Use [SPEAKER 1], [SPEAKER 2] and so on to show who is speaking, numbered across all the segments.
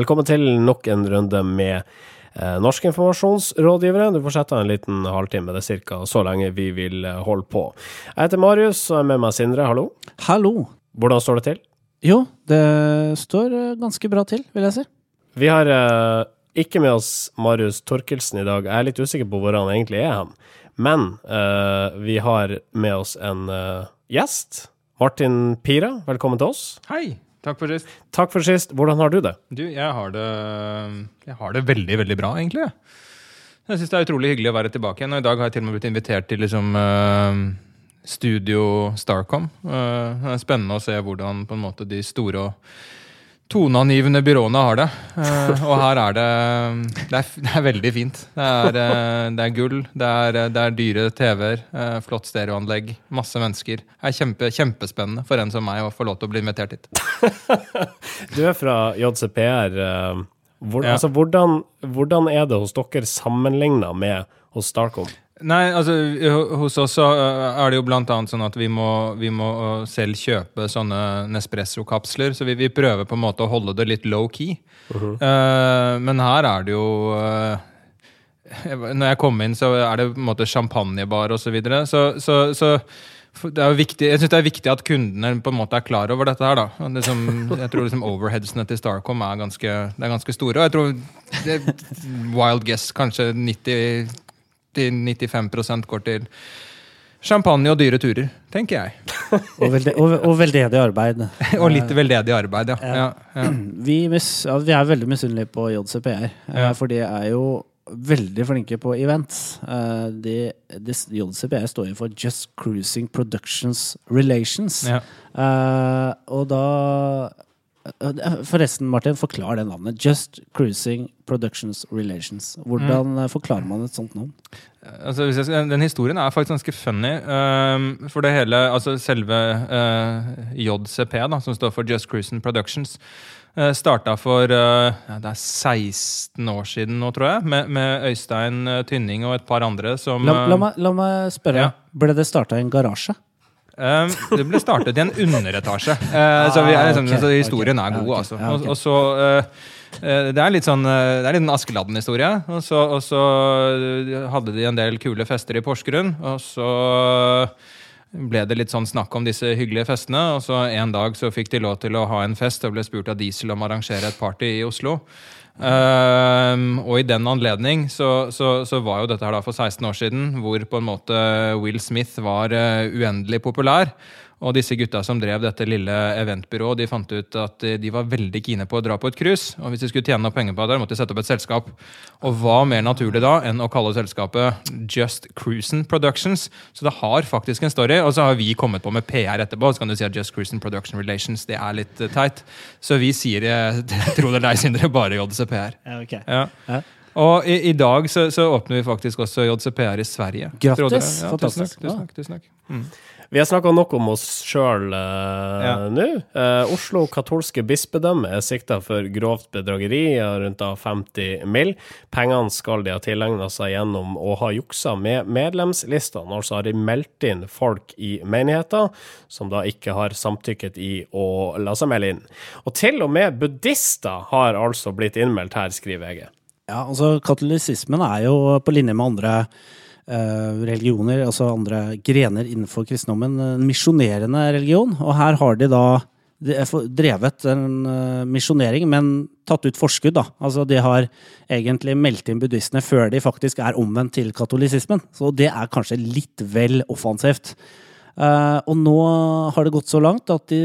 [SPEAKER 1] Velkommen til nok en runde med eh, norske informasjonsrådgivere. Du får sette av en liten halvtime, det er ca. så lenge vi vil eh, holde på. Jeg heter Marius og er med meg Sindre, hallo.
[SPEAKER 2] Hallo.
[SPEAKER 1] Hvordan står det til?
[SPEAKER 2] Jo, det står eh, ganske bra til, vil jeg si.
[SPEAKER 1] Vi har eh, ikke med oss Marius Torkelsen i dag. Jeg er litt usikker på hvor han egentlig er hen. Men eh, vi har med oss en eh, gjest. Martin Pira, velkommen til oss.
[SPEAKER 3] Hei! Takk for sist.
[SPEAKER 1] Takk for sist. Hvordan har du det?
[SPEAKER 3] Du, jeg har det, jeg har det veldig, veldig bra, egentlig. Jeg syns det er utrolig hyggelig å være tilbake igjen. Og i dag har jeg til og med blitt invitert til liksom, uh, Studio Starcom. Uh, det er spennende å se hvordan måte de store og toneangivende byråene har det. Eh, og her er det Det er, det er veldig fint. Det er, eh, det er gull, det er, det er dyre TV-er, eh, flott stereoanlegg, masse mennesker. Det er kjempe, kjempespennende for en som meg å få lov til å bli invitert hit.
[SPEAKER 1] Du er fra JCPR. Hvor,
[SPEAKER 3] Ja.
[SPEAKER 1] altså, hvordan, hvordan er det hos dere sammenligna med hos Starcom?
[SPEAKER 3] Nei, altså hos oss så øh, er det jo blant annet sånn at vi må, vi må øh, selv kjøpe sånne Nespresso-kapsler, så vi, vi prøver på en måte å holde det litt low-key. Eh, men her er det jo uh, Når jeg kom inn, så er det på en måte champagnebar osv. Så, videre. så så, så det er jo viktig, jeg synes det er viktig at kundene på en måte er klar over dette. her da. Det som, jeg tror liksom overheadsene til Starcom er ganske, det er ganske store. Og jeg tror det, wild guess kanskje 90 til 95% går til champagne og dyre turer, tenker jeg.
[SPEAKER 2] Og, velde, og, og veldedig arbeid.
[SPEAKER 3] Og litt veldedig arbeid, ja. ja, ja.
[SPEAKER 2] Vi, mis, ja, vi er veldig misunnelige på JCPR, eh,
[SPEAKER 3] Ja.
[SPEAKER 2] for de er jo veldig flinke på events. Eh, De, de, JCPR står jo for Just Cruising Productions Relations.
[SPEAKER 3] ja.
[SPEAKER 2] Eh, og da Forresten, Martin, forklar det navnet. Just Cruising Productions Relations. Hvordan mm. forklarer man et sånt navn?
[SPEAKER 3] Altså, hvis jeg den historien er faktisk ganske funny. Um, for det hele, altså selve uh, JCP, da, som står for Just Cruising Productions, uh, starta for uh, ja, det er 16 år siden nå, tror jeg, med, med Øystein eh, Tynning og et par andre som
[SPEAKER 2] La, la,
[SPEAKER 3] eh,
[SPEAKER 2] meg, la meg spørre.
[SPEAKER 3] Ja.
[SPEAKER 2] Ble det starta i en garasje?
[SPEAKER 3] Um, det ble startet i en underetasje. Eh, så, vi er, liksom,
[SPEAKER 2] okay,
[SPEAKER 3] så historien er god, altså. Og, og så eh, eh, Det er litt sånn Det er litt en Askeladden-historie. Og så, og så hadde de en del kule fester i Porsgrunn. Og så ble det litt sånn snakk om disse hyggelige festene. Og så en dag så fikk de lov til å ha en fest og ble spurt av Diesel om å arrangere et party i Oslo. Ehm, og i den anledning så, så, så var jo dette her da for 16 år siden, hvor på en måte Will Smith var uh, uendelig populær. Og disse gutta som drev dette lille eventbyrået, de fant ut at eh, de var veldig kine på å dra på et cruise. Og hvis de skulle tjene noe penger på det, måtte de sette opp et selskap. Og hva mer naturlig da enn å kalle selskapet Just Cruisen Productions? Så det har faktisk en story, og så har vi kommet på med PR etterpå. Så kan du si at Just Cruisen Production Relations, det er litt eh, teit. Så vi sier, eh, tro det eller ei, Sindre, bare JCPR.
[SPEAKER 2] Ja, ok.
[SPEAKER 3] Ja.
[SPEAKER 2] Ja.
[SPEAKER 3] Og i, i dag så, så åpner vi faktisk også JCPR i Sverige.
[SPEAKER 2] Grattis.
[SPEAKER 3] Dere? Tusen
[SPEAKER 2] Fantastisk.
[SPEAKER 3] takk. Tusen takk, tusen takk. Mm.
[SPEAKER 1] Vi har snakka nok om oss sjøl
[SPEAKER 3] Ja.
[SPEAKER 1] nå. Uh, Oslo katolske bispedømme er sikta for grovt bedrageri av rundt da 50 mill. Pengene skal de ha tilegna seg gjennom å ha juksa med medlemslistene. Altså har de meldt inn folk i menigheter som da ikke har samtykket i å la seg melde inn. Og til og med buddhister har altså blitt innmeldt her, skriver VG.
[SPEAKER 2] Ja, altså Katolisismen er jo på linje med andre eh, religioner, altså andre grener innenfor kristendommen, en misjonerende religion. Og her har de da drevet en eh, misjonering, men tatt ut forskudd. da. Altså De har egentlig meldt inn buddhistene før de faktisk er omvendt til katolisismen. Så det er kanskje litt vel offensivt. Eh, og nå har det gått så langt at de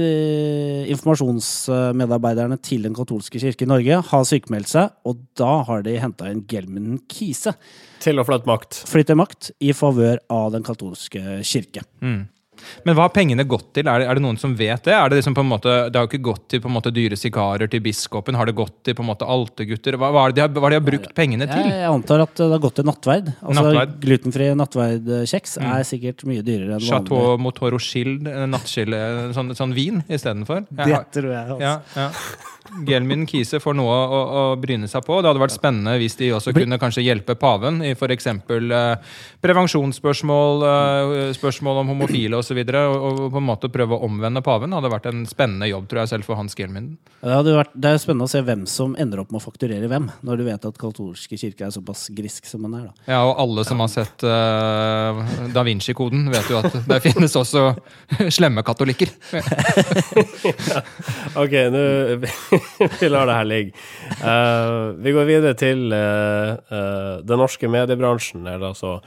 [SPEAKER 2] informasjonsmedarbeiderne til Den katolske kirke i Norge har sykemeldt seg, og da har de henta inn Gelmen Kise.
[SPEAKER 1] Til å flytte makt.
[SPEAKER 2] Flytte makt i favør av Den katolske kirke.
[SPEAKER 3] Men hva har pengene gått til? Er det, er det noen som vet det? Er Det liksom på en måte, det har jo ikke gått til på en måte dyre sikarer til biskopen. Har det gått til på en måte altergutter? Hva, hva, er det de har, hva det de har brukt pengene til?
[SPEAKER 2] Jeg, jeg antar at det har gått til nattverd. Altså
[SPEAKER 3] Nattverd.
[SPEAKER 2] Glutenfri nattverdkjeks er sikkert mye dyrere enn vanlig.
[SPEAKER 3] Chateau Motoro Rochille, nattskille, sånn, sånn vin istedenfor?
[SPEAKER 2] Det tror jeg. Altså.
[SPEAKER 3] Ja, ja. Gelmin Kise får noe å, å bryne seg på. Det hadde vært spennende hvis de også kunne kanskje hjelpe paven i f.eks. Eh, prevensjonsspørsmål, eh, spørsmål om homofile osv. osv. Og, og, og på en måte prøve å omvende paven hadde vært en spennende jobb, tror jeg, selv for Hans Gelminden.
[SPEAKER 2] Det, hadde vært, det er spennende å se hvem som ender opp med å fakturere hvem, når du vet at katolske kirke er såpass grisk som den er. da.
[SPEAKER 3] Ja, og alle som har sett uh, Da Vinci-koden, vet jo at det finnes også slemme katolikker.
[SPEAKER 1] ok, nå Vi lar det her ligge. Uh, vi går videre til uh, uh, den norske mediebransjen. eller altså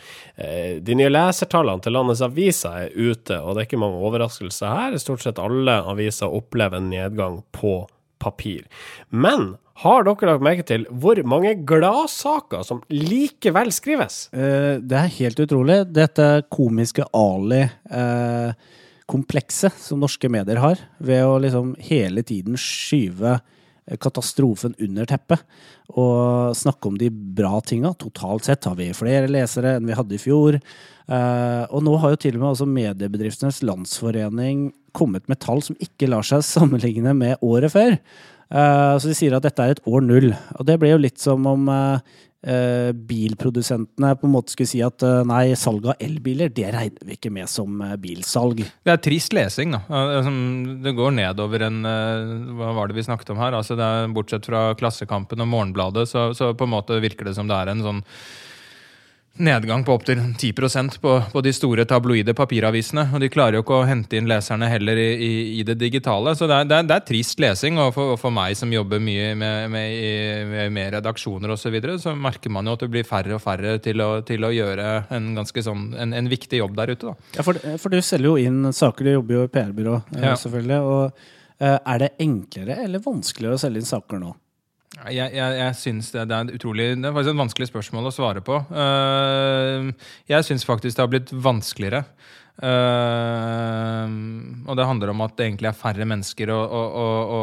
[SPEAKER 1] De nye lesertallene til landets aviser er ute, og det er ikke mange overraskelser her. Stort sett alle aviser opplever en nedgang på papir. Men har dere lagt merke til hvor mange gladsaker som likevel skrives?
[SPEAKER 2] det er helt utrolig. Dette komiske Ali-komplekset komplekset som norske medier har, ved å liksom hele tiden skyve katastrofen under teppet og snakke om de bra tinga. Totalt sett har vi flere lesere enn vi hadde i fjor. Uh, og nå har jo til og med også Mediebedriftenes Landsforening kommet med tall som ikke lar seg sammenligne med året før. Uh, så de sier at dette er et år null. Og det ble jo litt som om uh, Uh, bilprodusentene på en måte skulle si at nei, salget av elbiler det regner vi ikke med som bilsalg.
[SPEAKER 3] Det er trist lesing, da. Det går nedover en Hva var det vi snakket om her? Altså, er, bortsett fra Klassekampen og Morgenbladet, så, så, på en måte virker det som det er en sånn nedgang på opptil 10% på, på de store tabloide papiravisene. Og de klarer jo ikke å hente inn leserne heller i, i, i det digitale. Så det er, det er, det er trist lesing. Og for, for, meg som jobber mye med, med, med, med redaksjoner osv., så, videre, så merker man jo at det blir færre og færre til å, til å gjøre en ganske sånn, en, en, viktig jobb der ute. Da.
[SPEAKER 2] Ja, for, for, du selger jo inn saker. Du jobber jo i PR-byrå, eh, ja. selvfølgelig. og uh, Er det enklere eller vanskeligere å selge inn saker nå?
[SPEAKER 3] Jeg, jeg, jeg synes det, det, er utrolig, det er faktisk et vanskelig spørsmål å svare på. Uh, jeg syns faktisk det har blitt vanskeligere. Uh, og det handler om at det egentlig er færre mennesker å, å, å,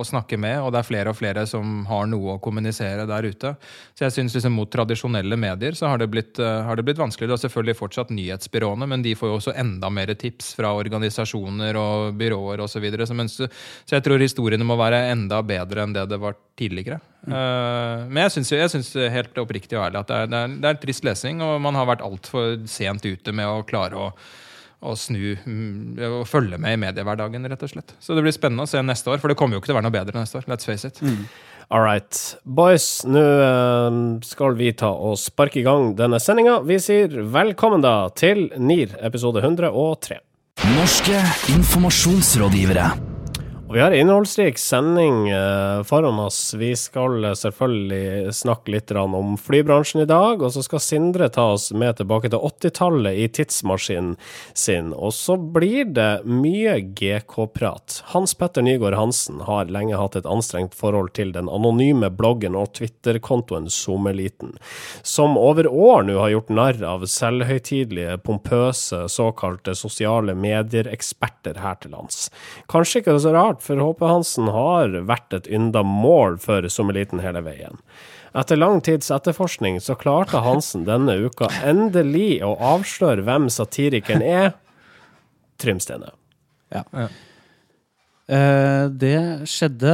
[SPEAKER 3] å, snakke med, og det er flere og flere som har noe å kommunisere der ute. Så jeg synes liksom mot tradisjonelle medier så har det blitt, uh, har det blitt vanskeligere. Det er selvfølgelig fortsatt nyhetsbyråene, men de får jo også enda mer tips fra organisasjoner og byråer osv. Så, videre, så, så jeg tror historiene må være enda bedre enn det det var tidligere. Uh, men jeg syns, jeg helt oppriktig og ærlig at det er, det, er, det er, trist lesing, og man har vært altfor sent ute med å klare å, å snu mm, og følge med i mediehverdagen, rett og slett. Så det blir spennende å se neste år, for det kommer jo ikke til å være noe bedre neste år. Let's face it. Mm.
[SPEAKER 1] All right. Boys, nå uh, skal vi ta og sparke i gang denne sendinga. Vi sier velkommen da til NIR episode 103.
[SPEAKER 4] Norske informasjonsrådgivere.
[SPEAKER 1] Og vi har innholdsrik sending uh, foran oss. Vi skal uh, selvfølgelig snakke litt om flybransjen i dag, og så skal Sindre ta oss med tilbake til 80-tallet i tidsmaskinen sin. Og så blir det mye GK-prat. Hans Petter Nygaard Hansen har lenge hatt et anstrengt forhold til den anonyme bloggen og Twitter-kontoen SoMeliten, som over år nå har gjort narr av selvhøytidelige, pompøse, såkalte sosiale medier-eksperter her til lands. Kanskje ikke så rart for HP Hansen har vært et ynda mål for Sommeliten hele veien. Etter lang tids etterforskning så klarte Hansen denne uka endelig å avsløre hvem satirikeren er. Trym Stene.
[SPEAKER 2] Ja. ja. Uh, det skjedde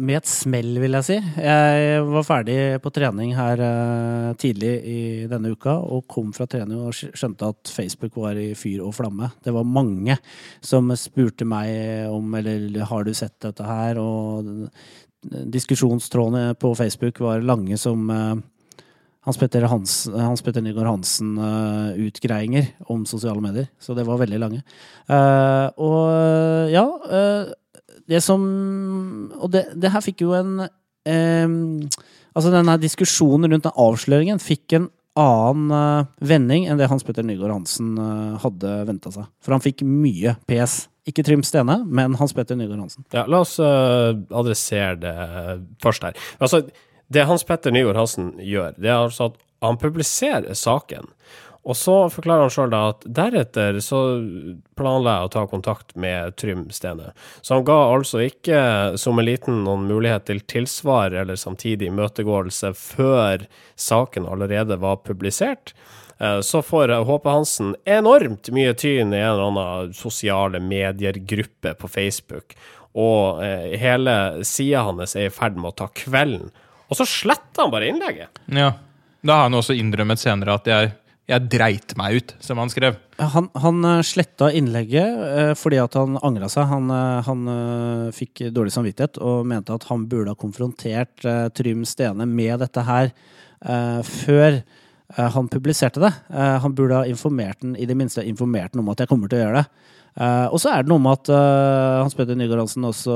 [SPEAKER 2] med et smell, vil jeg si. Jeg var ferdig på trening her uh, tidlig i denne uka og kom fra trening og skjønte at Facebook var i fyr og flamme. Det var mange som spurte meg om eller har du sett dette her, og diskusjonstrådene på Facebook var lange som hans Petter, Hans, Hans Petter Nygaard Hansen-utgreiinger uh, om sosiale medier. Så det var veldig lange. Uh, og ja Det som Og det, det, her fikk jo en Altså denne diskusjonen rundt den avsløringen fikk en annen vending enn det Hans Petter Nygaard Hansen hadde venta seg. For han fikk mye PS. Ikke Trym Stene, men Hans Petter Nygaard Hansen.
[SPEAKER 1] Ja, la oss adressere det først her. Altså det Hans Petter Nygaard Hansen gjør, det er altså at han publiserer saken. Og så forklarer han sjøl at deretter så planla jeg å ta kontakt med Trym Stene. Så han ga altså ikke Sommeliten noen mulighet til tilsvar eller samtidig imøtegåelse før saken allerede var publisert. Eh, så får Håpe Hansen enormt mye tyn i en eller annen sosiale medier-gruppe på Facebook. Og eh, hele sida hans er i ferd med å ta kvelden og så sletta han bare innlegget.
[SPEAKER 3] Ja. Da har han også innrømmet senere at jeg Jeg dreit meg ut, som han skrev.
[SPEAKER 2] Han, han eh, sletta innlegget eh, fordi at han angra seg. Han, eh, han fikk dårlig samvittighet og mente at han burde ha konfrontert Trym Stene med dette her før han publiserte det. Han burde ha informert den, i det minste informert den om at jeg kommer til å gjøre det. Eh, og så er det noe med at uh, Hans Petter Nygaard Hansen også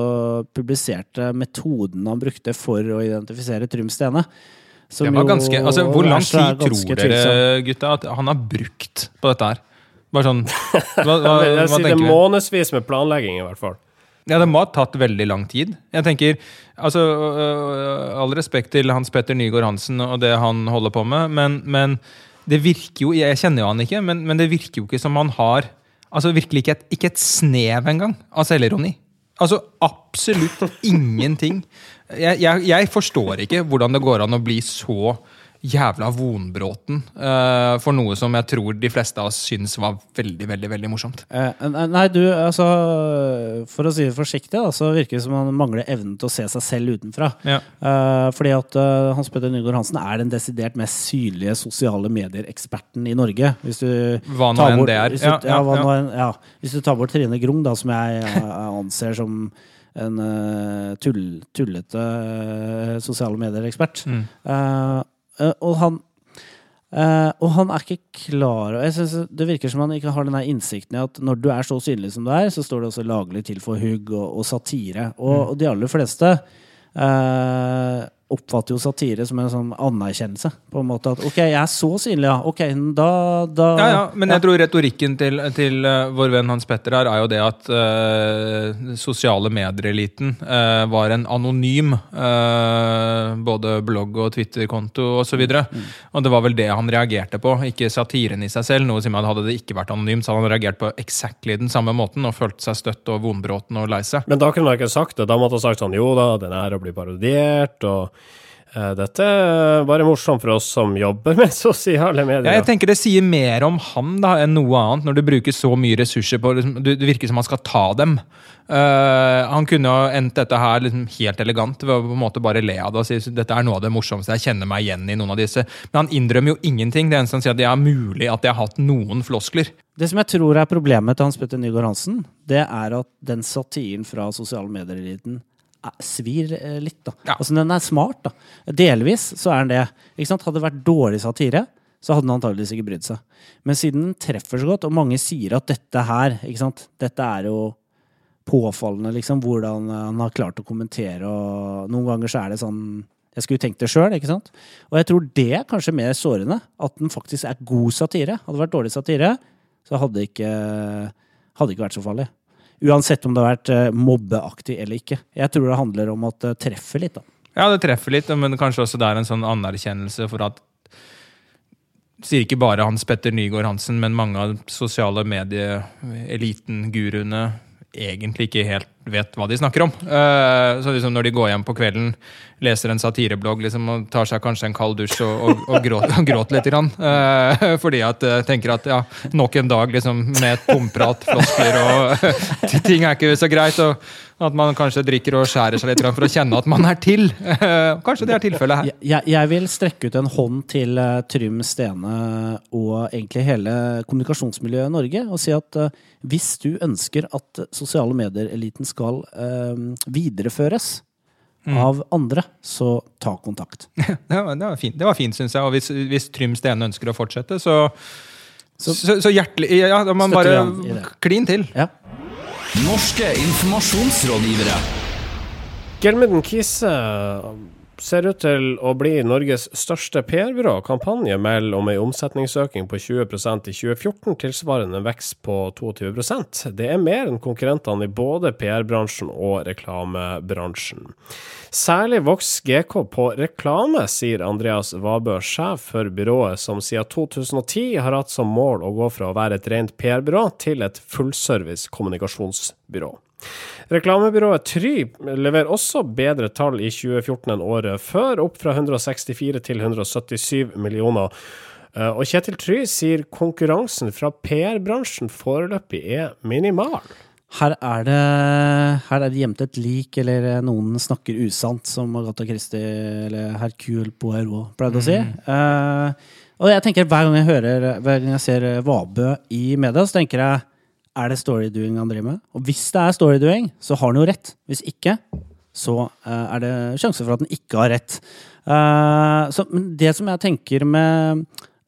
[SPEAKER 2] publiserte metoden han brukte for å identifisere Trym Stene. som
[SPEAKER 3] Det var ganske, altså, hvor lang tid tror dere, gutta, at han har brukt på dette her? Bare sånn Hva, hva, hva
[SPEAKER 1] sier det er månedsvis med planlegging, i hvert fall.
[SPEAKER 3] Ja, det må ha tatt veldig lang tid. Jeg tenker, altså, øh, All respekt til Hans Petter Nygaard Hansen og det han holder på med, men, men det virker jo Jeg kjenner jo han ikke, men, men det virker jo ikke som han har altså virkelig ikke et, ikke et snev engang av selvironi. Altså absolutt ingenting. Jeg, jeg, jeg forstår ikke hvordan det går an å bli så jævla vonbråten uh, for noe som jeg tror de fleste av oss syns var veldig, veldig, veldig morsomt.
[SPEAKER 2] Eh, nei, du, altså For å si det forsiktig, da, så virker det som han mangler evnen til å se seg selv utenfra.
[SPEAKER 3] Ja.
[SPEAKER 2] Uh, fordi at Hans Petter Nygaard Hansen er den desidert mest synlige sosiale medier-eksperten i Norge. Hvis du
[SPEAKER 3] Hva nå enn det er.
[SPEAKER 2] Hvis du,
[SPEAKER 3] Ja,
[SPEAKER 2] ja, hva nå enn- ja. Hvis du tar bort Trine Grung, da, som jeg anser som en tull, tullete sosiale medier-ekspert.
[SPEAKER 3] Mm.
[SPEAKER 2] Eh, og han Uh, og han er ikke klar jeg synes Det virker som han ikke har den innsikten i at når du er så synlig som du er, så står det også laglig til for hugg og, og satire. Og, og de aller fleste eh, oppfatter jo satire som en sånn anerkjennelse. På en måte at ok, jeg er så synlig, ja. Ok, da, da
[SPEAKER 3] Ja, ja, men jeg tror retorikken til, til eh, vår venn Hans Petter her er jo det at uh, sosiale medier-eliten uh, var en anonym uh, både blogg- og Twitter-konto osv. Og,
[SPEAKER 2] Mm,
[SPEAKER 3] og det var vel det han reagerte på, ikke satiren i seg selv. Noe som hadde det ikke vært anonymt, så hadde han reagert på exactly den samme måten og følt seg støtt og vondbråten og lei seg.
[SPEAKER 1] Men da kunne han ikke sagt det. Da måtte han sagt sånn jo da, den er å bli parodiert, og eh, dette er bare morsomt for oss som jobber med sosiale medier.
[SPEAKER 3] Ja, jeg tenker Det sier mer om han da enn noe annet, når du bruker så mye ressurser på liksom, Det virker som han skal ta dem. Uh, han kunne ha endt dette her liksom helt elegant ved å på en måte bare le av det og si dette er noe av det morsomste. Jeg kjenner meg igjen i noen av disse. Men han innrømmer jo ingenting. Det eneste han sier, at det er mulig at jeg har hatt noen floskler.
[SPEAKER 2] Det som jeg tror er problemet til Hans Petter Nygaard Hansen, det er at den satiren fra sosiale medier-eliten er- svir eh, litt. da.
[SPEAKER 3] Ja.
[SPEAKER 2] Altså Den er smart. da. Delvis så er den det. Ikke sant? Hadde det vært dårlig satire, så hadde den antageligvis ikke brydd seg. Men siden den treffer så godt, og mange sier at dette her ikke sant? Dette er jo påfallende, liksom, hvordan han har klart å kommentere. og Noen ganger så er det sånn Jeg skulle tenkt det sjøl? Og jeg tror det er kanskje mer sårende. At den faktisk er god satire. Hadde det vært dårlig satire, så hadde det ikke, hadde ikke vært så farlig. Uansett om det har vært eh, mobbeaktig eller ikke. Jeg tror det handler om at det treffer litt. da.
[SPEAKER 3] Ja, det treffer litt, men kanskje også det er en sånn anerkjennelse for at Sier ikke bare Hans Petter Nygaard Hansen, men mange av sosiale medie-eliten-guruene egentlig ikke helt vet hva de snakker om. Uh, så liksom når de går hjem på kvelden, leser en satireblogg liksom, og tar seg kanskje en kald dusj og, og, og, gråt, gråter litt. Grann, uh, fordi at uh, tenker at ja, nok en dag liksom, med et pomprat, floskler og ting er ikke så greit. og at man kanskje drikker og skjærer seg litt for å kjenne at man er til. Eh, kanskje det er tilfellet her.
[SPEAKER 2] Jeg, jeg, vil strekke ut en hånd til eh, Trym Stene og egentlig hele kommunikasjonsmiljøet i Norge og si at eh, hvis du ønsker at sosiale medier-eliten skal videreføres videreføres av andre, så ta kontakt.
[SPEAKER 3] Det var, det var fint, det var fint syns jeg. Og hvis, hvis Trym Stene ønsker å fortsette, så så,
[SPEAKER 2] Så-
[SPEAKER 3] så, hjertelig Ja, man bare klin til.
[SPEAKER 2] Ja.
[SPEAKER 4] Norske informasjonsrådgivere.
[SPEAKER 1] Gelmeden Kise ser ut til å bli Norges største PR-byrå. Kampanje melder om en omsetningsøkning på 20% i 2014, tilsvarende en vekst på 22% Det er mer enn konkurrentene i både PR-bransjen og reklamebransjen. Særlig vokser GK på reklame, sier Andreas Vabø, sjef for byrået, som siden 2010 har hatt som mål å gå fra å være et rent PR-byrå til et fullservice kommunikasjonsbyrå. Reklamebyrået Try leverer også bedre tall i 2014 enn året før, opp fra 164 til 177 millioner. Eh, Og Kjetil Try sier konkurransen fra PR-bransjen foreløpig er minimal.
[SPEAKER 2] her er det her er det gjemt et lik, eller noen snakker usant, som Agatha Christie eller Hercule Poirot pleide å si. Eh, og jeg tenker hver gang jeg hører Hver gang jeg ser Vabø i media, så tenker jeg er det storydoing han driver med? Og hvis det er storydoing, så har han jo rett. Hvis ikke, så eh, er det sjanse for at han ikke har rett. Eh, så, det som jeg tenker med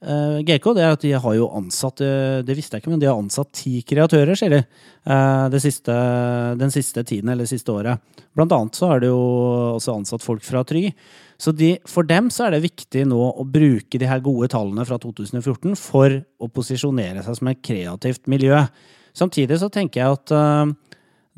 [SPEAKER 2] eh, GK, det er at de har jo ansatt Det visste jeg ikke, men de har ansatt ti kreatører, sier de. det siste, den siste tiden, eller det siste året. Blant annet så har de jo også ansatt folk fra Try. Så de, for dem så er det viktig nå å bruke de her gode tallene fra 2014 for å posisjonere seg som et kreativt miljø. Samtidig så tenker jeg at uh,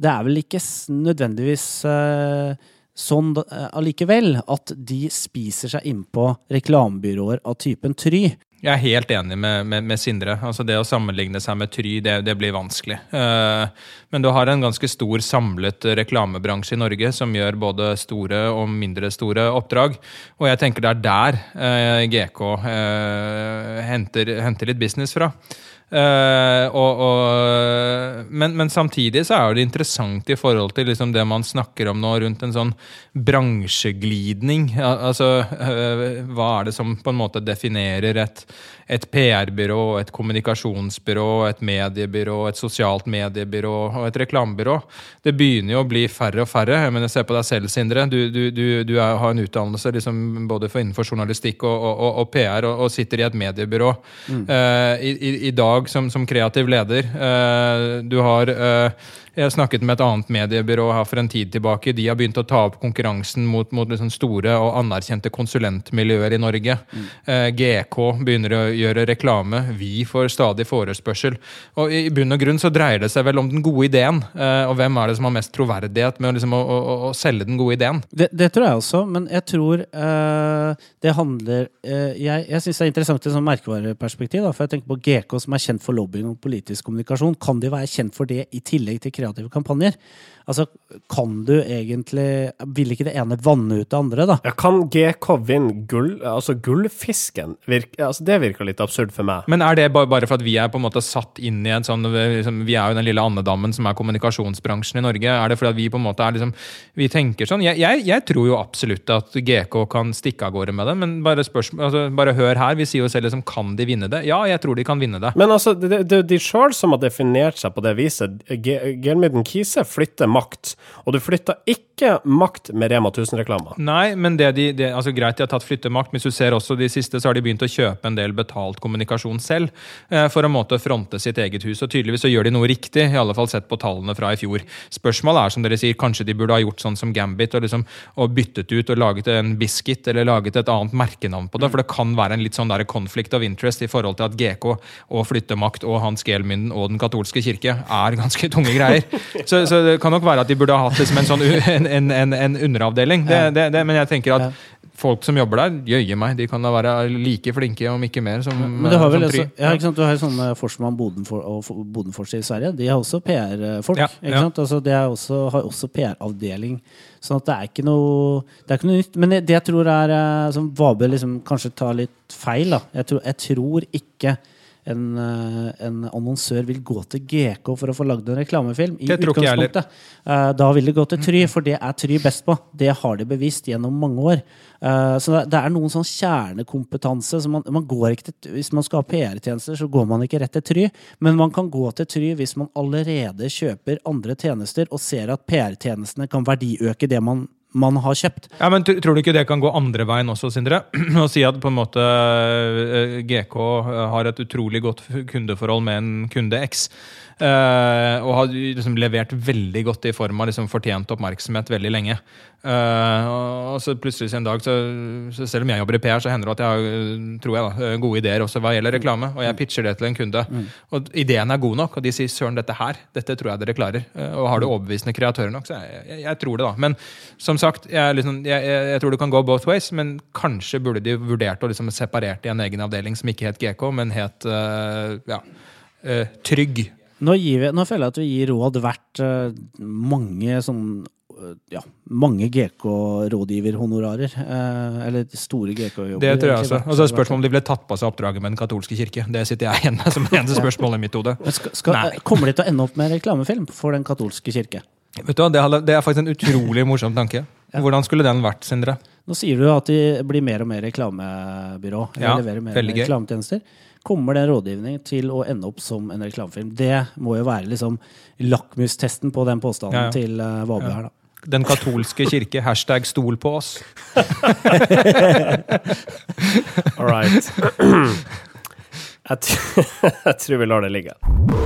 [SPEAKER 2] det er vel ikke nødvendigvis uh, sånn eh, allikevel at de spiser seg innpå reklamebyråer av typen Try.
[SPEAKER 3] Jeg er helt enig med, med, med Sindre. Altså Det å sammenligne seg med Try, det, det blir vanskelig. Men du har en ganske stor samlet reklamebransje i Norge som gjør både store og mindre store oppdrag. Og jeg tenker det er der GK henter, henter litt business fra. Eh, og, og, men, men samtidig så er det interessant i forhold til liksom det man snakker om nå rundt en sånn bransjeglidning. Al altså, uh, hva er det som på en måte definerer et, et PR-byrå, et kommunikasjonsbyrå, et mediebyrå, et sosialt mediebyrå og et reklamebyrå? Det begynner jo å bli færre og færre. Jeg mener, Se på deg selv, Sindre. Du, du, du, du er, har en utdannelse liksom, både for innenfor journalistikk og, og, PR, og, sitter i et mediebyrå eh, i, i, i dag som, som kreativ leder. Eh, du har eh, jeg snakket med et annet mediebyrå her for en tid tilbake. De har begynt å ta opp konkurransen mot, mot liksom store og anerkjente konsulentmiljøer i Norge. Eh, GK begynner å gjøre reklame. Vi får stadig forespørsel. Og I bunn og grunn så dreier det seg vel om den gode ideen. Eh, og hvem er det som har mest troverdighet med liksom, å, å, å selge den gode ideen?
[SPEAKER 2] Det, det tror jeg også, men jeg tror eh, det handler eh, Jeg, jeg syns det er interessant i et sånn merkevareperspektiv. Da, for jeg tenker på GK, som er kjent for lobbying og politisk kommunikasjon. Kan de være kjent for det i tillegg til kreative kampanjer? Altså, kan du egentlig Vil ikke det ene vanne ut det andre, da?
[SPEAKER 1] Ja, kan GK vinne gull? Altså, gullfisken? Virke, altså, det virker litt absurd for meg.
[SPEAKER 3] Men er det ba- bare for at vi er på en måte satt inn i en sånn liksom, Vi er jo den lille andedammen som er kommunikasjonsbransjen i Norge. Er det fordi at vi på en måte er liksom Vi tenker sånn Jeg, jeg, jeg tror jo absolutt at GK kan stikke av gårde med det, men bare, spørsmål, altså, bare hør her. Vi sier jo selv liksom Kan de vinne det? Ja, jeg tror de kan vinne det.
[SPEAKER 1] Men altså, det er de sjøl som har definert seg på det viset. Ge- Gelmyden Kise flytter makt, og du flytter ikke makt med Rema 1000-reklamer.
[SPEAKER 3] Nei, men det de, det, altså greit de har tatt flyttemakt, men hvis du ser også de siste, så har de begynt å kjøpe en del betalt kommunikasjon selv eh, for å måte fronte sitt eget hus. Og tydeligvis så gjør de noe riktig, i alle fall sett på tallene fra i fjor. Spørsmålet er, som dere sier, kanskje de burde ha gjort sånn som Gambit og, liksom, og byttet ut og laget en biscuit eller laget et annet merkenavn på det. For det kan være en litt sånn der conflict of interest i forhold til at GK og flyttemakt og Hans Gelmynden og Den katolske kirke er ganske tunge greier. Så, så det kan nok være at de burde ha hatt liksom en sånn en, en, en, underavdeling. Det, det, det, men jeg tenker at folk som jobber der, jøye meg, de kan da være like flinke, om ikke mer, som,
[SPEAKER 2] Men du har vel også, ja? Du har sånne Forsman Bodenfor, og Bodenfors i Sverige. De har også PR-folk.
[SPEAKER 3] Ja, ja.
[SPEAKER 2] Altså, de også, har også PR-avdeling. Sånn at det er ikke noe, det er ikke noe nytt. Men det, det jeg tror er eh, Som Vabø liksom kanskje tar litt feil, da. Jeg tror, jeg tror ikke en, eh, en annonsør vil gå til GK for å få lagd en reklamefilm. I utgangspunktet. Eh, Da vil det gå til Try, for det er Try best på. Det har de bevist gjennom mange år. Eh, Så det- er noen sånn kjernekompetanse. Så man, man går ikke til, hvis man skal ha PR-tjenester, så går man ikke rett til Try. Men man kan gå til Try hvis man allerede kjøper andre tjenester og ser at PR-tjenestene kan verdiøke det man, man har kjøpt.
[SPEAKER 3] Ja, men Tror du ikke det kan gå andre veien også, Sindre? Å si at på en måte eh, GK har et utrolig godt kundeforhold med en kunde X. eh, og har liksom levert veldig godt i form av liksom fortjent oppmerksomhet veldig lenge. Uh, og så plutselig en dag, så, så selv om jeg jobber i PR, så hender det at jeg har tror jeg da, gode ideer også hva gjelder reklame. Og jeg pitcher det til en kunde. Og ideen er god nok, og de sier 'søren, dette her, dette tror jeg dere klarer'. Uh, og har du overbevisende kreatører nok, så jeg, jeg, jeg tror det, da. Men som sagt, jeg, liksom, jeg, tror det kan gå both ways, men kanskje burde de vurdert å liksom separert i en egen avdeling som ikke het GK, men het ja, Trygg.
[SPEAKER 2] Nå, gir vi, nå føler jeg at vi gir råd hvert eh, mange sånn eh, ja, mange GK-rådgiverhonorarer. Eh, eller store GK-jobber.
[SPEAKER 3] Det tror jeg også. Og så er
[SPEAKER 2] det
[SPEAKER 3] spørsmålet om de ble tatt på seg oppdraget med Den katolske kirke. Det sitter jeg igjen med som eneste spørsmål i mitt hode. Nei.
[SPEAKER 2] kommer de til å ende opp med reklamefilm for Den katolske kirke?
[SPEAKER 3] Vet du hva, det, det er faktisk en utrolig morsom tanke. Hvordan skulle den vært, Sindre?
[SPEAKER 2] Nå sier du at de blir mer og mer reklamebyrå. Eller
[SPEAKER 3] Ja,
[SPEAKER 2] leverer mer
[SPEAKER 3] veldig gøy.
[SPEAKER 2] reklametjenester. Kommer den rådgivningen til å ende opp som en reklamefilm? Det må jo være liksom lakmustesten på den påstanden
[SPEAKER 3] Ja, ja.
[SPEAKER 2] til uh, Vabe her, da.
[SPEAKER 3] Den katolske kirke, hashtag stol på oss.
[SPEAKER 1] All right. Jeg, jeg tror vi lar det ligge.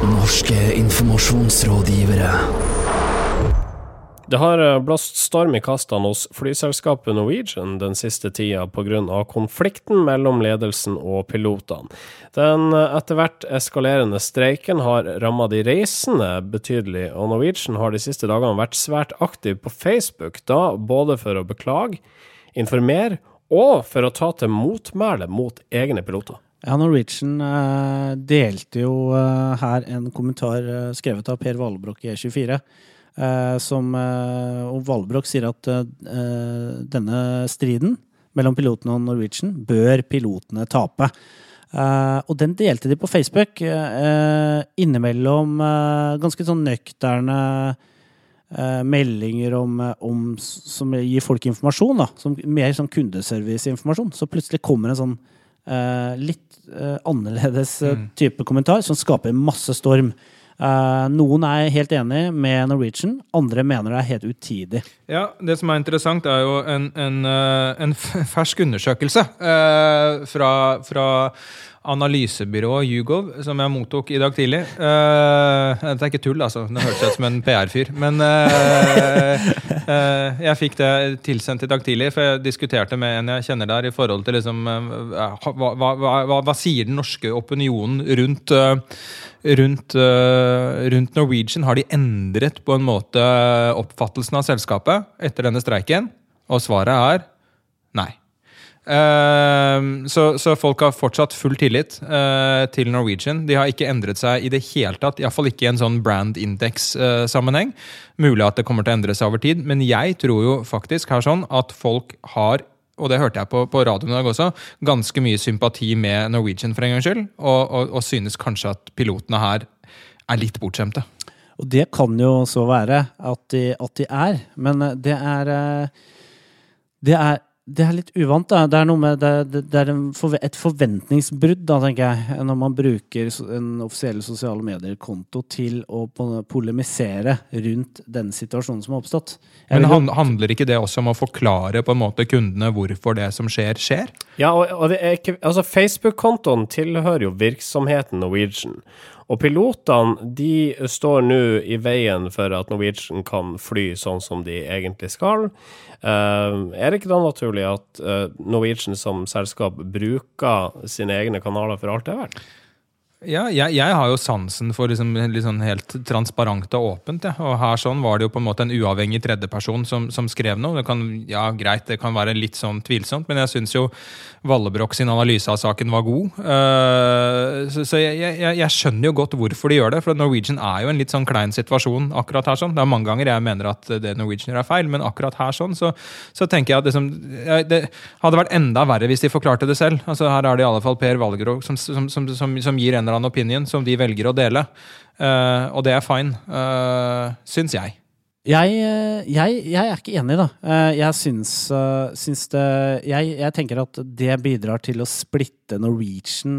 [SPEAKER 4] Norske informasjonsrådgivere.
[SPEAKER 1] Det har eh, blåst storm i kastene hos flyselskapet Norwegian den siste tida pga. konflikten mellom ledelsen og pilotene. Den eh, etter hvert eskalerende streiken har ramma de reisende betydelig, og Norwegian har de siste dagene vært svært aktiv på Facebook, da både for å beklage, informere og for å ta til motmæle mot egne piloter.
[SPEAKER 2] Ja, Norwegian eh, delte jo her en kommentar skrevet av Per Valbrok i E24. Eh, som, eh, og Valbrok sier at eh, denne striden mellom pilotene og Norwegian bør pilotene tape. Og den delte de på Facebook, innimellom ganske sånn nøkterne meldinger om, om, som gir folk informasjon, da, som mer sånn kundeserviceinformasjon. Så plutselig kommer en sånn eh, litt eh, annerledes eh, type kommentar som skaper masse storm. Eh, noen er helt enig med Norwegian, andre mener det er helt utidig.
[SPEAKER 3] Ja, Det som er interessant, er jo en, en, eh, en fersk undersøkelse eh, fra, fra analysebyrået Hugov, som jeg mottok i dag tidlig. Det er ikke tull, altså. Det hørtes ut som en PR-fyr. Men jeg fikk det tilsendt i dag tidlig, for jeg diskuterte med en jeg kjenner der, i forhold til liksom hva, hva, hva, hva, sier den norske opinionen rundt rundt, eh, rundt Norwegian har de endret på en måte oppfattelsen av selskapet etter denne streiken? Og svaret er nei. Uh, så, så folk har fortsatt full tillit uh, til Norwegian. De har ikke endret seg i det hele tatt, iallfall ikke i en sånn brand index-sammenheng. Mulig at det kommer til å endre seg over tid, men jeg tror jo faktisk her sånn at folk har og det hørte jeg på, på radioen i dag også, ganske mye sympati med Norwegian for en gangs skyld, og, og, og synes kanskje at pilotene her er litt bortskjemte.
[SPEAKER 2] Og det kan jo så være at de, at de er, men det er eh, Det er, det er litt uvant, da. Det er, noe med, det, det, det er en forve- et forventningsbrudd, da, tenker jeg, når man bruker en offisiell sosiale medier-konto til å polemisere rundt den situasjonen som har oppstått. Jeg
[SPEAKER 3] Men han, handler ikke det også om å forklare på en måte kundene hvorfor det som skjer, skjer?
[SPEAKER 1] Ja, og, og er ikke Altså, Facebook-kontoen tilhører jo virksomheten Norwegian. Og pilotene de står nå i veien for at Norwegian kan fly sånn som de egentlig skal. Eh, er det ikke da naturlig at eh, Norwegian som selskap bruker sine egne kanaler for alt det er verdt?
[SPEAKER 3] Ja, jeg, jeg har jo sansen for liksom, sånn helt transparent og åpent. Ja. Og her sånn var det jo på en måte en uavhengig tredjeperson som, som skrev noe. Det kan, ja, greit, det kan være litt sånn tvilsomt, men jeg syns jo Vallebrokk sin analyse av saken var god. Uh, så så jeg, jeg, jeg skjønner jo godt hvorfor de gjør det, for Norwegian er jo en litt sånn klein situasjon akkurat her. sånn. Det er mange ganger jeg mener at det Norwegian er feil, men akkurat her sånn, så, så tenker jeg at liksom, det hadde vært enda verre hvis de forklarte det selv. Altså Her er det i alle fall Per som, som, som, som gir en eller annen opinion som de velger å dele. Uh, og det er fine, uh, syns jeg.
[SPEAKER 2] Jeg, eh, jeg, jeg er ikke enig, da. Jeg syns, syns det jeg, jeg tenker at det bidrar til å splitte Norwegian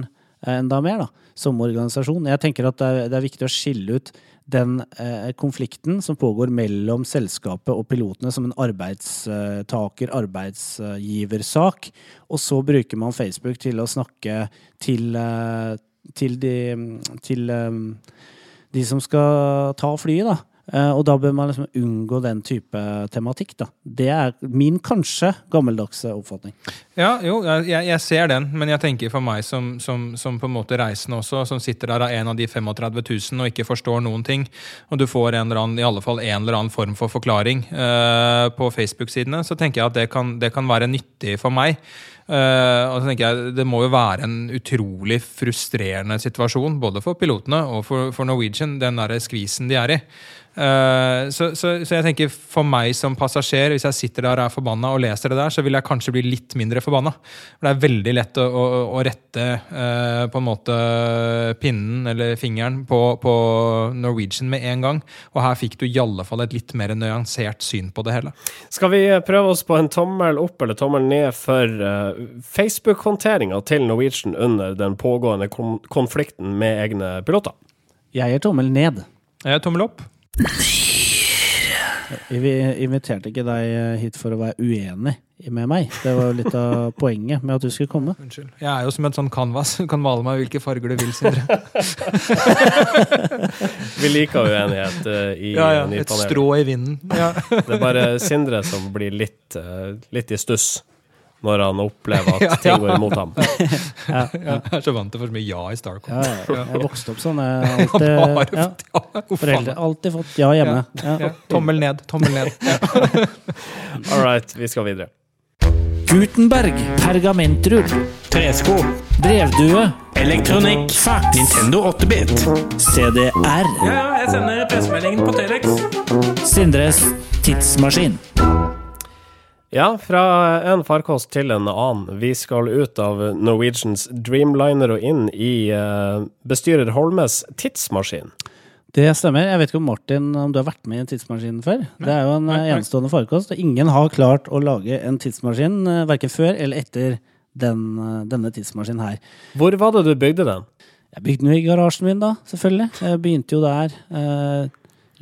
[SPEAKER 2] enda mer, da, som organisasjon. Jeg tenker at det er, det er viktig å skille ut den eh, konflikten som pågår mellom selskapet og pilotene som en arbeidstaker, arbeidsgiversak. Og så bruker man Facebook til å snakke til, eh, til de til, eh, de som skal ta flyet, da. Eh, og da bør man liksom unngå den type tematikk, da. Det er min kanskje gammeldagse oppfatning.
[SPEAKER 3] Ja, jo, jeg, jeg- ser den, men jeg tenker for meg som, som, som på en måte reisende også, som sitter der av en av de 35 000 og ikke forstår noen ting, og du får en eller annen, i alle fall en eller annen form for forklaring uh, på Facebook-sidene, så tenker jeg at det kan, det kan være nyttig for meg. Uh, og så tenker jeg Det må jo være en utrolig frustrerende situasjon, både for pilotene og for, for Norwegian, den der skvisen de er i. Eh, så, så jeg tenker for meg som passasjer, hvis jeg sitter der og er forbanna og leser det der, så vil jeg kanskje bli litt mindre forbanna. For det er veldig lett å, å, å rette eh, på en måte pinnen eller fingeren på, på Norwegian med en gang. Og her fikk du i alle fall et litt mer nyansert syn på det hele.
[SPEAKER 1] Skal vi prøve oss på en tommel opp eller tommel ned for uh, Facebook-håndteringa til Norwegian under den pågående kon konflikten med egne piloter?
[SPEAKER 2] Jeg gir tommel ned.
[SPEAKER 3] Jeg gir tommel opp.
[SPEAKER 2] Vi inviterte ikke deg hit for å være uenig med meg. Det var jo litt av poenget med at du skulle komme.
[SPEAKER 3] Unnskyld. Jeg er jo som et sånn canvas. Du kan male meg hvilke farger du vil, Sindre.
[SPEAKER 1] Vi liker uenighet uh, i
[SPEAKER 3] Ja, ja.
[SPEAKER 1] i
[SPEAKER 3] Et
[SPEAKER 1] panelet.
[SPEAKER 3] strå i vinden. Ja.
[SPEAKER 1] Det er bare Sindre som blir litt, eh, litt i stuss når han opplever at
[SPEAKER 3] Ja, ja.
[SPEAKER 1] ting går imot ham.
[SPEAKER 2] Ja,
[SPEAKER 3] Jeg er så vant til for så mye ja i Starcom.
[SPEAKER 2] ja, ja. Jeg vokste opp sånn. Jeg har alltid, ja. Foreldre alltid fått ja hjemme. Ja.
[SPEAKER 3] Ja. Tommel ned, tommel ned.
[SPEAKER 1] All right, vi skal videre.
[SPEAKER 5] Gutenberg, pergamentrull, tresko, brevdue, elektronikk, fax, Nintendo 8-bit, CDR. Ja, jeg sender pressemeldingen på Telex. Sindres tidsmaskin.
[SPEAKER 1] Ja, fra en farkost til en annen. Vi skal ut av Norwegians Dreamliner og inn i eh, bestyrer Holmes tidsmaskin.
[SPEAKER 2] Det stemmer. Jeg vet ikke om Martin om du har vært med i en tidsmaskin før. Det er jo en eh, enestående farkost. og Ingen har klart å lage en tidsmaskin eh, verken før eller etter den, eh, denne tidsmaskinen her.
[SPEAKER 1] Hvor var det du bygde den?
[SPEAKER 2] Jeg bygde den jo i garasjen min, da, selvfølgelig. Jeg begynte jo der eh,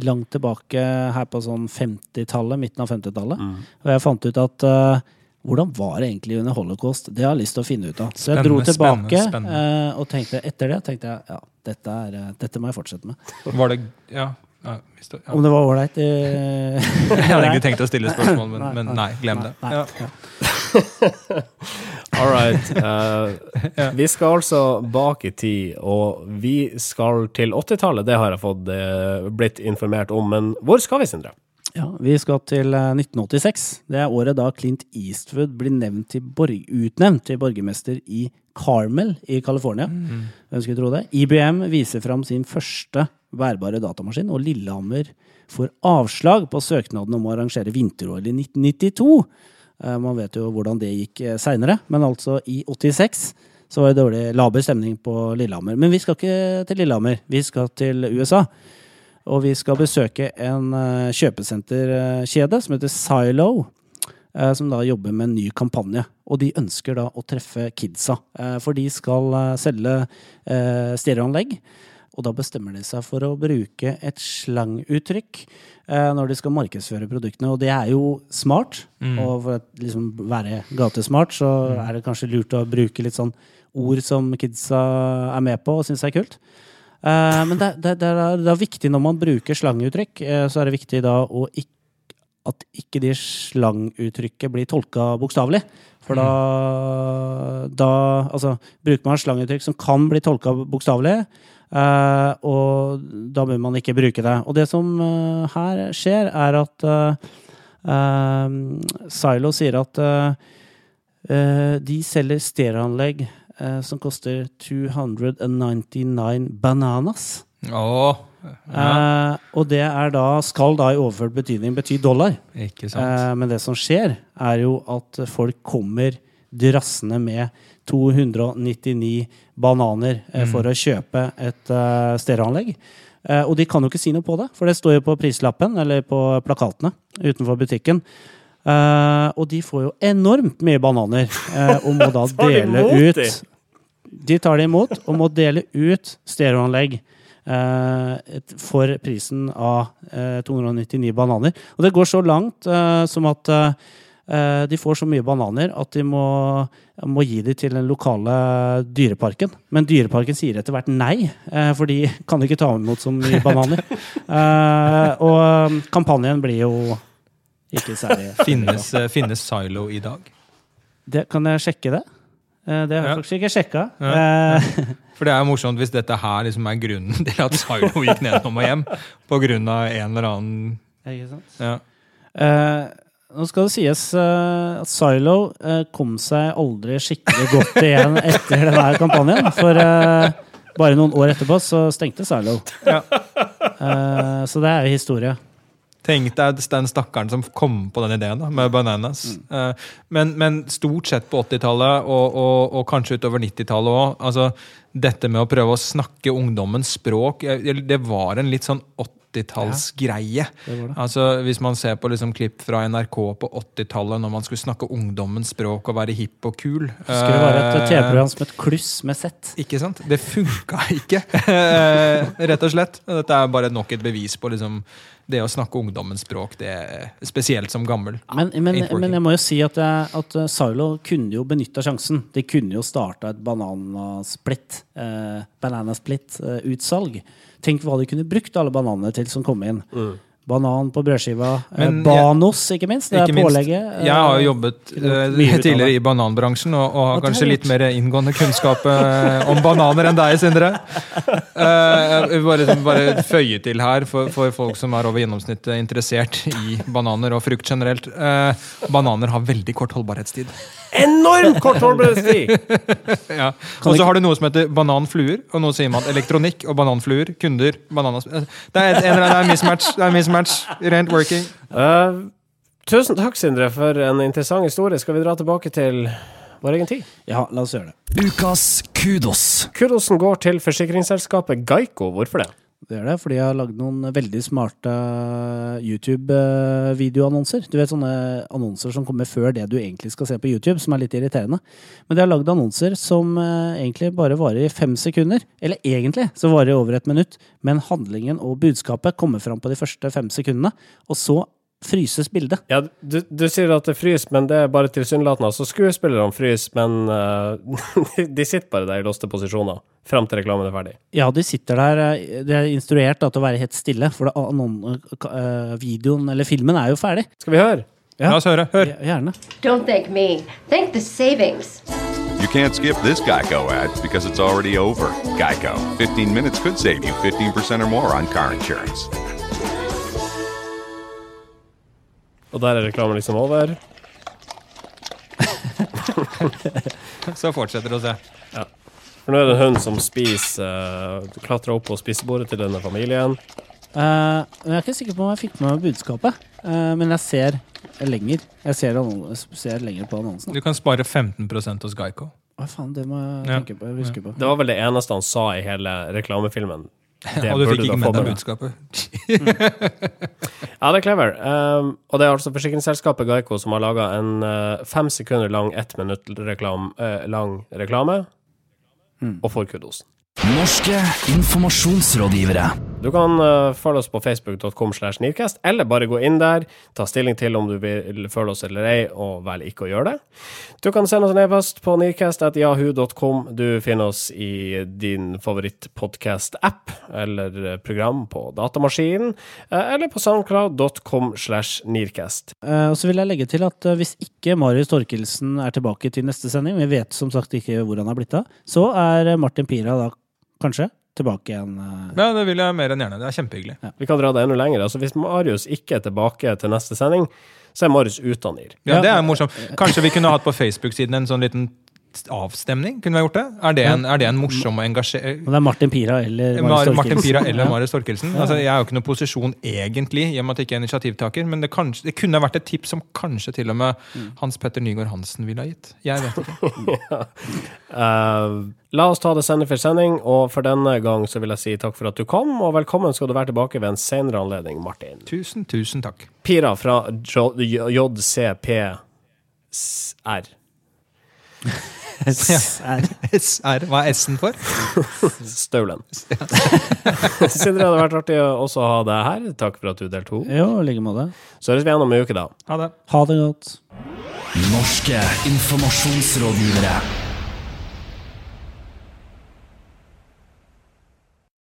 [SPEAKER 2] langt tilbake her på sånn 50-tallet, midten av 50-tallet. Og jeg fant ut at eh, hvordan var det egentlig under holocaust? Det har jeg lyst til å finne ut av. Så jeg dro tilbake
[SPEAKER 3] spennende, spennende.
[SPEAKER 2] eh, og tenkte etter det tenkte jeg, ja, dette, er, eh, dette må jeg fortsette med.
[SPEAKER 3] Var det Ja. ja, det- ja.
[SPEAKER 2] Om det var ålreit eh,
[SPEAKER 3] Jeg hadde egentlig tenkt å stille spørsmål, men,
[SPEAKER 2] Nei,
[SPEAKER 3] men
[SPEAKER 2] nei,
[SPEAKER 3] nei, glem det.
[SPEAKER 2] nei,
[SPEAKER 3] Ja.
[SPEAKER 2] ja.
[SPEAKER 1] All right. Uh, Vi skal altså bak i tid, og vi skal til 80-tallet. Det har jeg fått eh, blitt informert om. Men hvor skal vi, Sindre?
[SPEAKER 2] Ja, Vi skal til eh, 1986. Det er året da Clint Eastwood blir til utnevnt til borgermester i Carmel i California. Hvem skulle tro det? IBM viser fram sin første værbare datamaskin, og Lillehammer får avslag på søknaden om å arrangere vinter-OL i 1992. Eh, Man vet jo hvordan det gikk seinere, men altså i 86 så var det dårlig laber stemning på Lillehammer. Men vi skal ikke til Lillehammer, vi skal til USA. Og vi skal besøke en eh, kjøpesenterkjede som heter Silo. eh, Som da jobber med en ny kampanje. Og de ønsker da å treffe kidsa. eh, For de skal eh, selge eh, stereoanlegg. Og da bestemmer de seg for å bruke et slanguttrykk eh, når de skal markedsføre produktene. Og det er jo smart. Og for å liksom være gatesmart, så er det kanskje lurt å bruke litt sånn ord som kidsa er med på og syns er kult. Eh, men det, det, det, er, det er viktig når man bruker slanguttrykk, uh, så er det viktig da å ikke at ikke de slanguttrykket blir tolka bokstavelig. For da, da Altså, bruker man slanguttrykk som kan bli tolka bokstavelig, eh, og da bør man ikke bruke det. Og det som her skjer, er at Silo sier at de selger stereoanlegg eh, som koster 299 bananas.
[SPEAKER 3] Åh, ja,
[SPEAKER 2] Eh, og det er da, skal da i overført betydning bety dollar.
[SPEAKER 3] ikke sant.
[SPEAKER 2] Eh, men det som skjer, er jo at folk kommer drassende med 299 bananer eh, for å kjøpe et uh, stereoanlegg. Eh, og de kan jo ikke si noe på det, for det står jo på prislappen eller på plakatene utenfor butikken. Eh, og de får jo enormt mye bananer, eh, og må da dele ut
[SPEAKER 1] de?
[SPEAKER 2] Tar det imot, og må dele ut stereoanlegg. Uh, et- for prisen av uh, 299 bananer. Og det går så langt uh, som at de får så mye bananer at de må, må gi dem til den lokale dyreparken. Men dyreparken sier etter hvert nei, for de kan ikke ta imot så mye bananer. Og kampanjen blir jo ikke særlig
[SPEAKER 3] Finnes, eh, finnes Silo i dag?
[SPEAKER 2] Det, kan jeg sjekke det? Eh, Det har jeg
[SPEAKER 3] Ja.
[SPEAKER 2] faktisk ikke sjekka.
[SPEAKER 3] Ja.
[SPEAKER 2] Eh,
[SPEAKER 3] For det er jo morsomt hvis dette her liksom er grunnen til at Silo gikk nedom og hjem. På grunn av en eller annen
[SPEAKER 2] Ikke sant?
[SPEAKER 3] ja.
[SPEAKER 2] Uh, nå skal det sies at Silo kom seg aldri skikkelig godt igjen etter denne kampanjen. For bare noen år etterpå så stengte Silo.
[SPEAKER 3] Ja.
[SPEAKER 2] Eh, så det er jo historie.
[SPEAKER 3] Tenk deg den stakkaren som kom på den ideen da, med bananas. Mm. men, men stort sett på 80-tallet, og, og, og kanskje utover 90-tallet òg. Altså, dette med å prøve å snakke ungdommens språk, eh, det var en litt sånn 80-tallsgreie.
[SPEAKER 2] Ja.
[SPEAKER 3] Altså, hvis man ser på liksom klipp fra NRK på 80-tallet, når man skulle snakke ungdommens språk og være hipp og kul
[SPEAKER 2] Skulle det være et
[SPEAKER 3] eh,
[SPEAKER 2] TV-program som et Kluss med sett.
[SPEAKER 3] ikke sant? Det funka ikke, Eh, rett og slett. Dette er bare nok et bevis på liksom, det å snakke ungdommens språk, det er spesielt som gammel.
[SPEAKER 2] Men, men, men jeg må jo si at, jeg, at eh, Silo kunne jo benytta sjansen. De kunne jo starta et bananasplitt, eh, bananasplit-utsalg. Tenk hva de kunne brukt alle bananene til som kom inn. Banan på brødskiva. Eh,
[SPEAKER 3] Men eh,
[SPEAKER 2] Banos, ikke minst. Det er pålegget. eh,
[SPEAKER 3] Jeg har jo jobbet eh,
[SPEAKER 2] ut av
[SPEAKER 3] tidligere i bananbransjen og, og har
[SPEAKER 2] Og
[SPEAKER 3] kanskje litt mer inngående kunnskap eh, om bananer enn deg, Sindre. Eh, jeg vil bare, bare føye til her for, for folk som er over gjennomsnittet interessert i bananer og frukt generelt. Eh, bananer har veldig kort holdbarhetstid.
[SPEAKER 1] Enormt kort holdbarhetstid!
[SPEAKER 3] Ja. Og så har du noe som heter bananfluer, og nå sier man elektronikk og bananfluer, kunder, bananas... Det er, en, eller annen- det er mismatch. Det er mismatch. Rent working.
[SPEAKER 1] Uh, tusen takk, Sindre, for en interessant historie. Skal vi dra tilbake til vår egen tid?
[SPEAKER 2] Ja, la oss gjøre det.
[SPEAKER 4] Ukas kudos.
[SPEAKER 1] Kudosen går til forsikringsselskapet Geico. Hvorfor det?
[SPEAKER 2] Det er det, fordi jeg har lagd noen veldig smarte YouTube-videoannonser. Du vet sånne annonser som kommer før det du egentlig skal se på YouTube, som er litt irriterende. Men de har lagd annonser som eh, egentlig bare varer i fem sekunder. Eller egentlig så varer det over et minutt, men handlingen og budskapet kommer fram på de første fem sekundene. Og så fryses bildet.
[SPEAKER 1] Ja, du, du sier at det fryser, men det er bare tilsynelatende. Altså, skuespillerne fryser, men uh, de sitter bare der i låste posisjoner fram til reklamen er ferdig.
[SPEAKER 2] Ja, de sitter der. eh, De er instruert da, til å være helt stille, for det, noen, uh, videoen eller filmen er jo ferdig.
[SPEAKER 1] Skal vi høre?
[SPEAKER 2] Ja.
[SPEAKER 3] La oss høre. Hør.
[SPEAKER 2] Gjerne.
[SPEAKER 6] Don't thank me. Thank the savings.
[SPEAKER 7] You can't skip this Geico ad because it's already over. Geico. 15 minutes could save you 15% or more on car insurance.
[SPEAKER 1] Og der er reklamen liksom over.
[SPEAKER 3] Så fortsetter det å se.
[SPEAKER 1] For nå er det en hund som spiser uh, Klatrer opp på spisebordet til denne familien.
[SPEAKER 2] Uh, men jeg er ikke sikker på om jeg fikk med meg budskapet. uh, men jeg ser lenger. Jeg ser, ser lenger på annonsen.
[SPEAKER 3] Du kan spare 15% hos Geico.
[SPEAKER 2] Hva faen, det må jeg tenke på. Huske på.
[SPEAKER 1] Det var vel det eneste han sa i hele reklamefilmen. Det
[SPEAKER 3] og du fikk ikke med deg budskapet.
[SPEAKER 1] Ja, det er clever. Um, og det er altså forsikringsselskapet Geico som har laga en uh, fem sekunder lang, ett minutt reklam, uh, lang reklame. Og får kudosen.
[SPEAKER 4] Norske informasjonsrådgivere.
[SPEAKER 1] Du kan uh, følge oss på facebook.com slash Nearcast, eller bare gå inn der, ta stilling til om du vil følge oss eller ei, og velg ikke å gjøre det. Du kan sende oss en e-post på nearcast.yahoo.com. Du finner oss i din favorittpodkast-app eller eh, program på datamaskinen, uh, eller på soundcloud.com slash nearcast.
[SPEAKER 2] Uh, og så vil jeg legge til at eh, hvis ikke Marius Torkelsen er tilbake til neste sending, vi vet som sagt ikke hvor han er blitt av, så er eh, Martin Pira da kanskje tilbake igjen. eh.
[SPEAKER 3] Ja, det vil jeg mer enn gjerne. Det er kjempehyggelig.
[SPEAKER 1] Vi kan dra det enda lenger. Altså, hvis Marius ikke er tilbake til neste sending, så er Marius ute av NIR.
[SPEAKER 3] Ja, det er morsomt. Kanskje vi kunne hatt på Facebook-siden en sånn liten avstemning? Kunne vi gjort det? Er det en, er det en morsom og engasjerende
[SPEAKER 2] det er Martin Pira eller
[SPEAKER 3] Mar
[SPEAKER 2] Marius
[SPEAKER 3] Martin
[SPEAKER 2] Torkelsen.
[SPEAKER 3] Pira eller. Marius Torkelsen. Altså, jeg er jo ikke noen posisjon egentlig, i og med at jeg ikke er initiativtaker, men det, kanskje, det kunne vært et tips som kanskje til og med Hans Petter Nygaard Hansen ville ha gitt. Jeg vet ikke.
[SPEAKER 1] uh, la oss ta det sending for sending, og for denne gang så vil jeg si takk for at du kom, og velkommen skal du være tilbake ved en senere anledning, Martin.
[SPEAKER 3] Tusen, tusen takk.
[SPEAKER 1] Pira fra JCPR.
[SPEAKER 2] Er-
[SPEAKER 3] SR, hva er S-en for?
[SPEAKER 1] Staulen. Sindre, det hadde vært artig å også ha deg her. Takk for at du deltok.
[SPEAKER 2] Jo, i like måte.
[SPEAKER 1] Så høres vi igjen om en uke, da.
[SPEAKER 3] Ha det.
[SPEAKER 2] Ha det godt.
[SPEAKER 4] Norske informasjonsrådgivere.